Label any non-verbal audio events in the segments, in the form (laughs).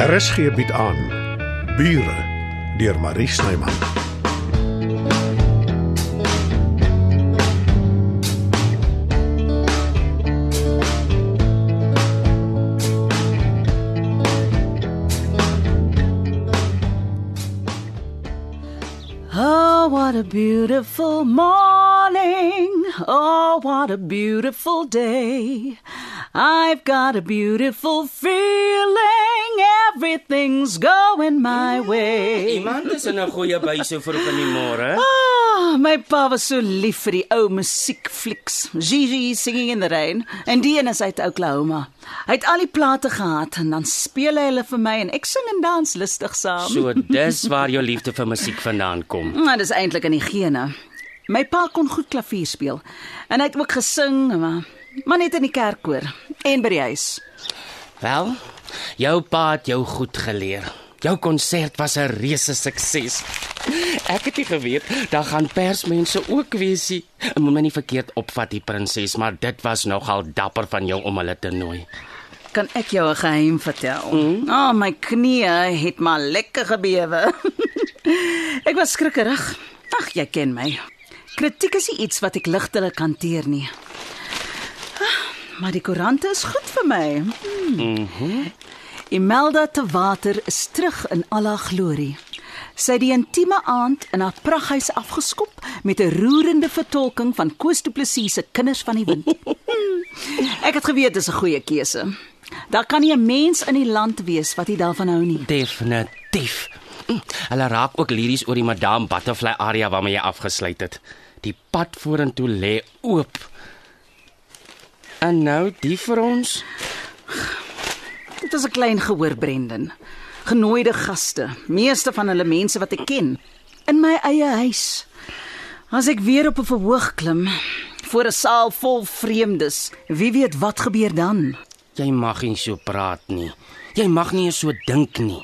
RSG bied aan Bure deur Marie Snyman. Oh, what a beautiful morning. Oh, what a beautiful day. I've got a beautiful feeling. Everything's going my way. Iemand is in 'n goeie by so vroeg in die môre. Ah, my pa was so lief vir die ou musiekflieks. Gigi singing in the rain en die een is uit Oklahoma. Hy het al die plate gehad en dan speel hy hulle vir my en ek sing en dans lustig saam. So dis waar jou liefde vir musiek vandaan kom. Maar (laughs) dis eintlik in die gene. My pa kon goed klavier speel en hy het ook gesing, maar maar net in die kerkkoor en by die huis. Wel, jou pa het jou goed geleer. Jou konsert was 'n reuse sukses. Ek het nie geweet daar gaan persmense ook wees nie. Ek moet my nie verkeerd opvat, die prinses, maar dit was nogal dapper van jou om hulle te nooi. Kan ek jou 'n geheim vertel? Mm. Oh, my knieë het maar lekker gebewe. (laughs) ek was skrikkerig. Ag, jy ken my. Kritiek is iets wat ek ligtelik hanteer nie. Maar die koerante is goed vir my. Mhm. Mm Imelda te water is terug in al haar glorie. Sy het die intieme aand in haar praghuis afgeskop met 'n roerende vertolking van Koos Du Plessis se Kinders van die Wind. (laughs) Ek het geweet dis 'n goeie keuse. Daar kan nie 'n mens in die land wees wat nie daarvan hou nie. Definitief. Mm, Hulle raak ook liries oor die Madame Butterfly area waarmee jy afgesluit het. Die pad vorentoe lê oop. En nou die vir ons. Dit was 'n klein gehoor Brendan. Genooide gaste, meeste van hulle mense wat ek ken, in my eie huis. As ek weer op 'n verhoog klim voor 'n saal vol vreemdes, wie weet wat gebeur dan? Jy mag nie so praat nie. Jy mag nie so dink nie.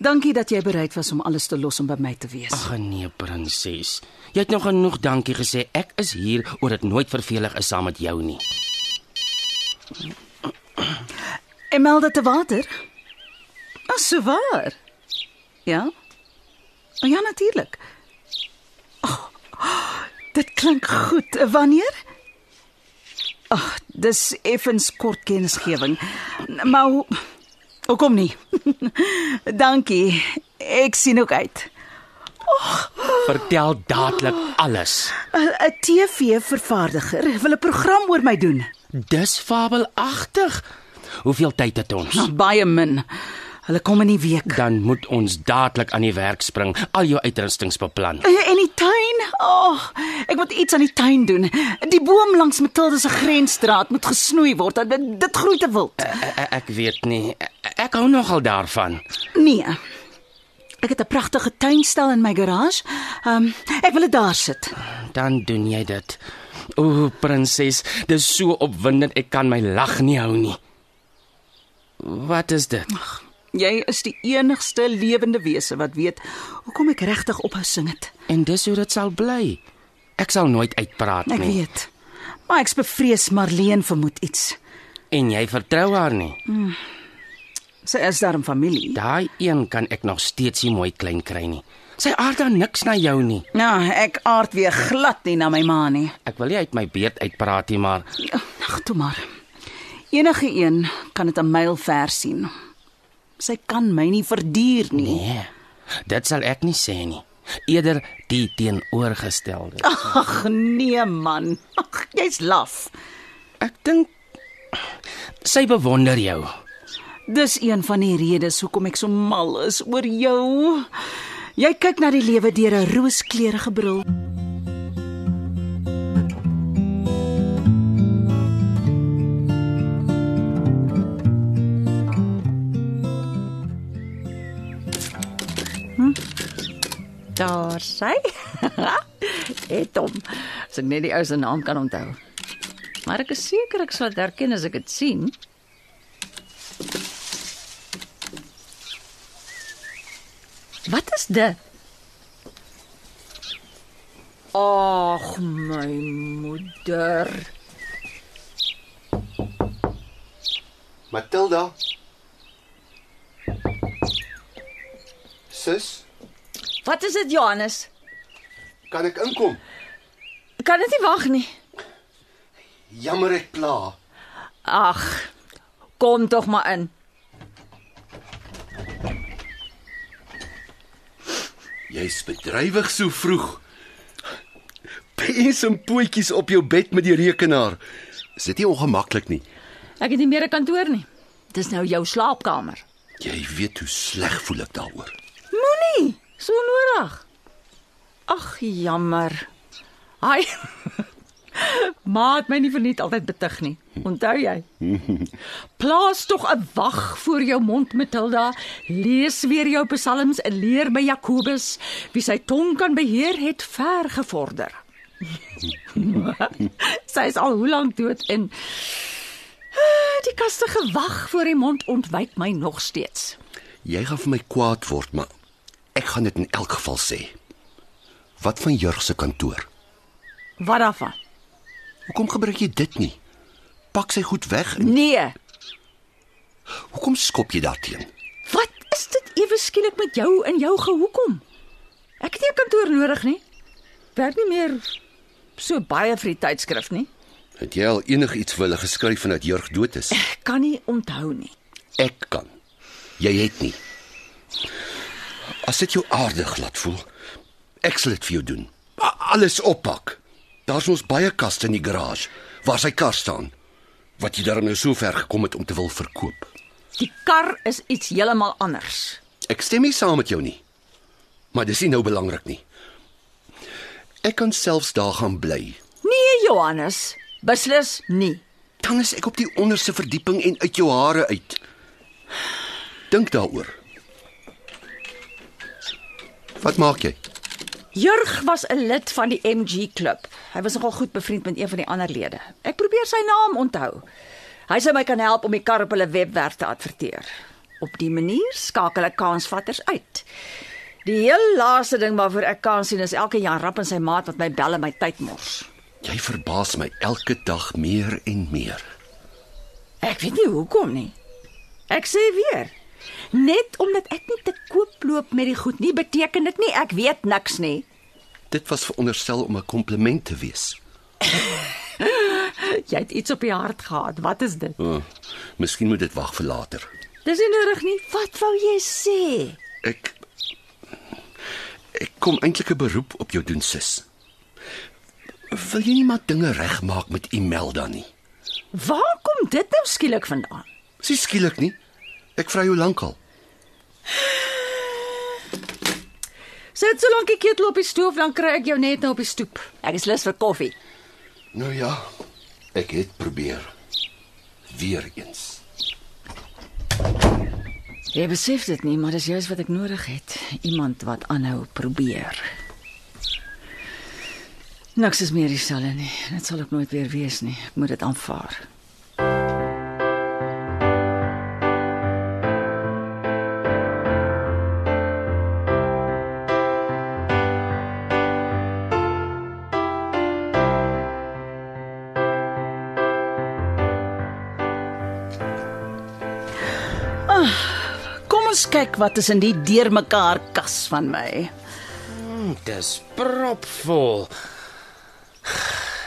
Dankie dat jy bereid was om alles te los om by my te wees. Ag nee, prinses. Jy het nog genoeg dankie gesê. Ek is hier oor dit nooit vervelig is saam met jou nie. Imelda te water? Ag, so waar. Ja? Oh, ja, natuurlik. Oh, dit klink goed. Wanneer? Ag, dis effens kort kennisgewing. Maar hoe Hoekom nie? (laughs) Dankie. Ek sien ook uit. Vertel dadelik alles. 'n TV-vervaardiger wil 'n program oor my doen. Dis fabelagtig. Hoeveel tyd het ons? Nou, baie min. Hulle kom in die week. Dan moet ons dadelik aan die werk spring. Al jou uitrustings beplan. En die tuin? Ag, oh, ek moet iets aan die tuin doen. Die boom langs Matilda se grensstraat moet gesnoei word. Dit, dit groei te wild. Ek, ek weet nie. Ek hou nogal daarvan. Nee. Ek het 'n pragtige tuinstal in my garage. Ehm, um, ek wil dit daar sit. Dan doen jy dit. O, prinses, dis so opwindend. Ek kan my lag nie hou nie. Wat is dit? Jy is die enigste lewende wese wat weet hoekom ek regtig ophou sing het. En dis hoe dit sal bly. Ek sal nooit uitpraat Ek nie. weet. Maar ek's bevrees Marleen vermoed iets. En jy vertrou haar nie. Sy is daarom familie. Daai een kan ek nog steeds nie mooi klein kry nie. Sy aard dan niks na jou nie. Nou, ek aard weer glad nie na my ma nie. Ek wil nie uit my beerd uitpraat nie, maar Ag, toe maar. Enige een kan dit 'n myl ver sien. Sy kan my nie verduur nie. nee. Dit sal ek nie sê nie. Eerder die teenoorgestelde. Ag nee man. Ag, jy's laf. Ek dink sy bewonder jou. Dis een van die redes hoekom ek so mal is oor jou. Jy kyk na die lewe deur 'n rooskleurige bril. Daar sy. (laughs) Het hom. As ek net die ou se naam kan onthou. Maar ek is seker ek sal dit herken as ek dit sien. Wat is dit? Ag my moeder. Matilda. Sis, Wat is dit, Johannes? kan ek inkom? Kan dit nie wag nie. Jammer ek pla. Ag, kom tog maar in. Jy's bedrywig so vroeg. Pens en pootjies op jou bed met die rekenaar. Is dit nie ongemaklik nie? Ek het nie meer 'n kantoor nie. Dis nou jou slaapkamer. Jy weet hoe sleg voel ek daaroor. So nodig. Ag, jammer. Ai. (laughs) Maat my nie verniet altyd betug nie. Onthou jy? (laughs) Plaas tog 'n wag voor jou mond, Matilda. Lees weer jou psalms en leer by Jakobus. Wie sy tong kan beheer, het ver gevorder. (laughs) sy is al hoe lank dood en Ah, die kastige wag voor die mond ontwyk my nog steeds. Jy gaan vir my kwaad word, maar ek gaan dit in elk geval sê. Wat van Jurg se kantoor? Wat daarvan? Hoekom gebruik jy dit nie? Pak sy goed weg. En Nee. hoekom skop jy daarteen? Wat is dit ewe skielik met jou en jou gehoekom? Ek het nie 'n kantoor nodig nie. Werk nie meer so baie vir die tydskrif nie. Het jy al enigiets vir hulle geskryf vandat Jurg dood is? Ek kan nie onthou nie. Ek kan. Jy het nie. As dit jou aardig laat voel, ek sal dit vir jou doen. Alles oppak. Daar's ons baie kaste in die garage waar sy kar staan. Wat jy daarom nou so ver gekom het om te wil verkoop. Die kar is iets heeltemal anders. Ek stem nie saam met jou nie. Maar dis nie nou belangrik nie. Ek kan selfs daar gaan bly. Nee, Johannes, beslis nie. Dan is ek op die onderste verdieping en uit jou hare uit. Dink daaroor. Wat maak jy? Jurg was 'n lid van die MG klub. Hy was nogal goed bevriend met een van die ander lede. Ek probeer sy naam onthou. Hy sou my kan help om die kar op hulle webwerf te adverteer. Op die manier skakel ek kansvatters uit. Die heel laaste ding waarvoor ek kans sien is elke Jan Rapp en sy maat wat my bel en my tyd mors. Jy verbaas my elke dag meer en meer. Ek weet nie hoekom nie. Ek sê weer, net omdat ek nie te koop loop met die goed nie, beteken dit nie ek weet niks nie. Dit was veronderstel om 'n kompliment te wees. (laughs) Jy het iets op die hart gehad. Wat is dit? Oh, miskien moet dit wag vir later. Dis nie nodig nie. Wat wou jy sê? Ek ek kom eintlik 'n beroep op jou doen sis. Wil jy nie maar dinge regmaak met Imelda nie? Waar kom dit nou skielik vandaan? Sy skielik nie. Ek vra jou lankal. Sit so lank die ketel op die stoof, dan kry ek jou net nou op die stoep. Ek is lus vir koffie. Nou ja, ek het probeer. Weereens. Jy besef dit nie, maar dis juist wat ek nodig het. Iemand wat aanhou probeer. Niks is meer dieselfde nie. Dit sal ook nooit weer wees nie. Ek moet dit aanvaar. Kom ons kyk wat is in die deurmekaar kas van my. Dis propvol.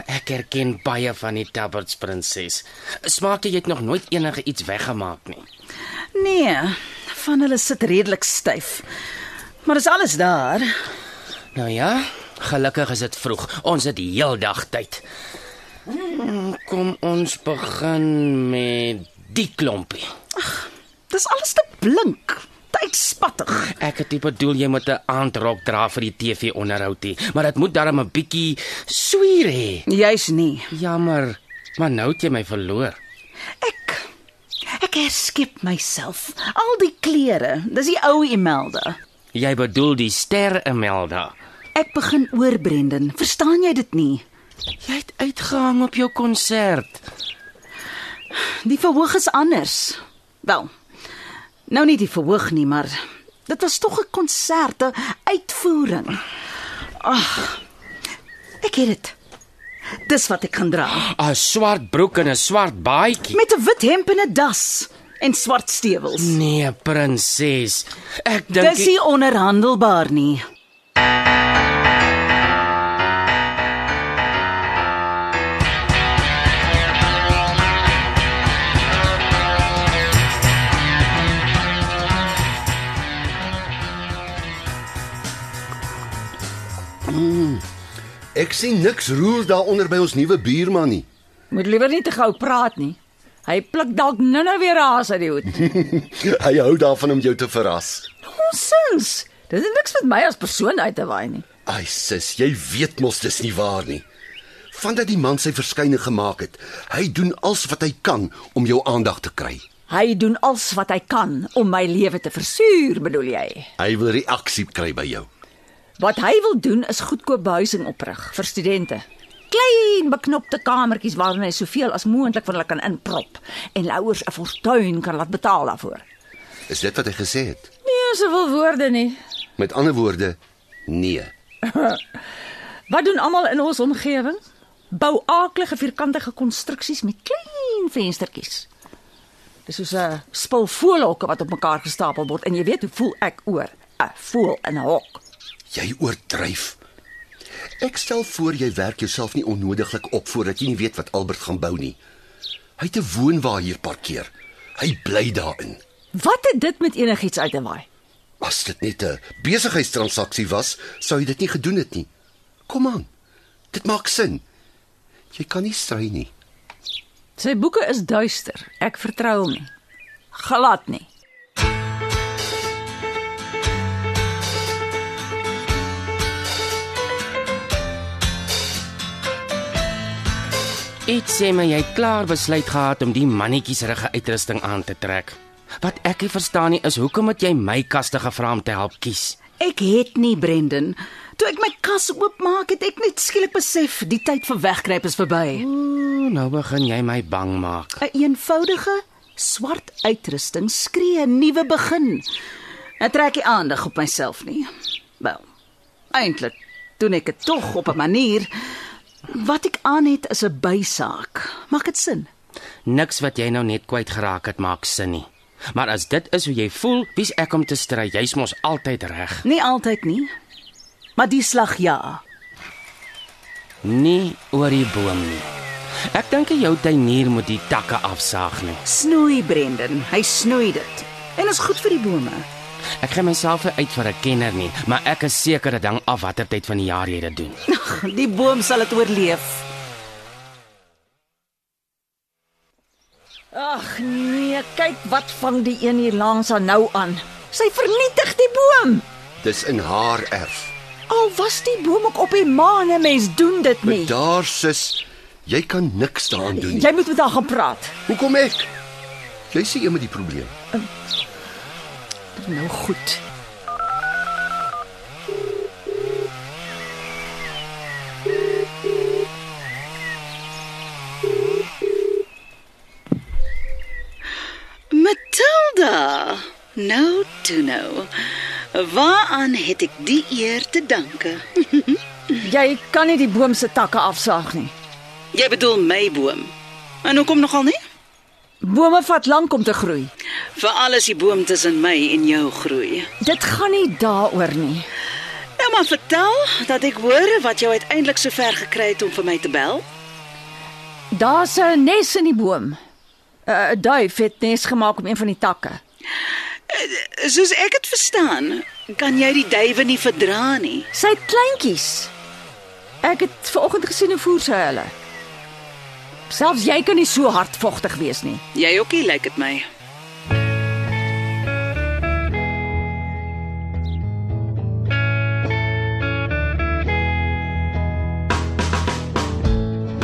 Ek erken baie van die Tubberts prinses. Smaak jy het nog nooit enige iets weggemaak nie. Nee, van hulle sit redelik styf. Maar dis alles daar. Nou ja, gelukkig is dit vroeg. Ons het die heel dag tyd. Hmm, Kom ons begin met die klompie. Dis alles te blink, te uitspattig. Ek het nie bedoel jy moet 'n aandrok dra vir die TV-onderhoud nie, maar dit moet darm 'n bietjie swier hê. Jy's nie. Jammer, maar nou het jy my verloor. Ek ek herskep myself. Al die klere, dis die ou Imelda. Jy bedoel die ster Imelda. Ek begin oor Brendan. Verstaan jy dit nie? Jy het uitgehang op jou konsert. Die verhoog is anders. Wel. Nou nie die verhoog nie, maar dit was tog 'n konsert, 'n uitvoering. Ag. Ek het dit. Dis wat ek gaan dra. 'n Swart broek en 'n swart baadjie. Met 'n wit hemp en 'n das. en swart stewels. Nee, prinses. Ek dink Dis nie onderhandelbaar nie. Ek sien niks roer daaronder by ons nuwe buurman nie. Moet liewer nie te gou praat nie. Hy pluk dalk nou-nou weer haas uit die hoed. (laughs) Hy hou daarvan om jou te verras. Nonsens. Dit het niks met my as persoon uit te waai nie. Ai sis, jy weet mos dis nie waar nie. Vandat die man sy verskyning gemaak het, hy doen alles wat hy kan om jou aandag te kry. Hy doen alles wat hy kan om my lewe te versuur, bedoel jy? Hy wil reaksie kry by jou. Wat hy wil doen is goedkoop behuising oprig vir studente. Klein beknopte kamertjies waarin hy soveel as moontlik van hulle kan inprop en ouers 'n fortuin kan laat betaal daarvoor. Is dit wat hy gesê het? Nee, soveel woorde nie. Met ander woorde, nee. (laughs) Wat doen almal in ons omgewing? Bou aaklige vierkantige konstruksies met klein venstertjies. Dis soos 'n spul voelhokke wat op mekaar gestapel word en jy weet hoe voel ek oor 'n voel in 'n hok. Jy oordryf. Ek stel voor jy werk jouself nie onnodiglik op voordat jy nie weet wat Albert gaan bou nie. Hy het 'n woonwa hier parkeer. Hy bly daarin. Wat het dit met enigiets uit te waai? As dit net 'n besigheidstransaksie was, sou hy dit nie gedoen het nie. Kom aan. Dit maak sin. Jy kan nie stry nie. Sy boeke is duister. Ek vertrou hom nie. Glad nie. Iets sê my jy klaar besluit gehad om die mannetjiesrige uitrusting aan te trek. Wat ek nie verstaan nie is hoekom het jy my kaste gevra om te help kies? Ek het nie Brendan. Toe ek my kas oopmaak, het ek net skielik besef die tyd vir wegkruip is verby. Ooh, nou begin jy my bang maak. 'n Eenvoudige swart uitrusting skree 'n nuwe begin. Ek trek nie aandag op myself nie. Wel, eintlik doen ek dit tog op 'n manier. Wat ek aan het is 'n bysaak. Maak dit sin? Niks wat jy nou net kwyt geraak het maak sin nie. Maar as dit is hoe jy voel, wie's ek om te stry? Jy's mos altyd reg. Nie altyd nie. Maar die slag ja. Nie oor die boom nie. Ek dink jou tuinier moet die takke afsaag nie. Snoei Brendan, hy snoei dit. En is goed vir die bome. Ek gee myself uit vir 'n kenner nie, maar ek is seker dit hang af watter tyd van die jaar jy dit doen. Ag, (laughs) die boom sal dit oorleef. Ag nee, kyk wat vang die een hier langs aan nou aan. Sy vernietig die boom. Dis in haar erf. Al was die boom ook op die maan, 'n mens doen dit nie. Maar daar sis, jy kan niks daaraan doen nie. Jy moet met haar gaan praat. Hoekom ek? Jy sien iemand die probleem. Nou goed. Matilda. Nou toe nou. Waaraan het ek die eer te danke? (laughs) Jy kan nie die boom se takke afsaag nie. Jy bedoel my boom. En hoekom nogal nie? Bome vat lank om te groei. Veral as die boom tussen my en jou groei. Dit gaan nie daaroor nie. Nou maar vertel dat ek hoor wat jou uiteindelik so ver gekry het om vir my te bel. Daar's 'n nes in die boom. 'n Duif het nes gemaak op een van die takke. Soos ek dit verstaan, kan jy die duwe nie verdra nie. Sy het kleintjies. Ek het vanoggend gesien hoe voer sy hulle. Selfs jy kan nie so hardvogtig wees nie. Jy ookie lyk dit my.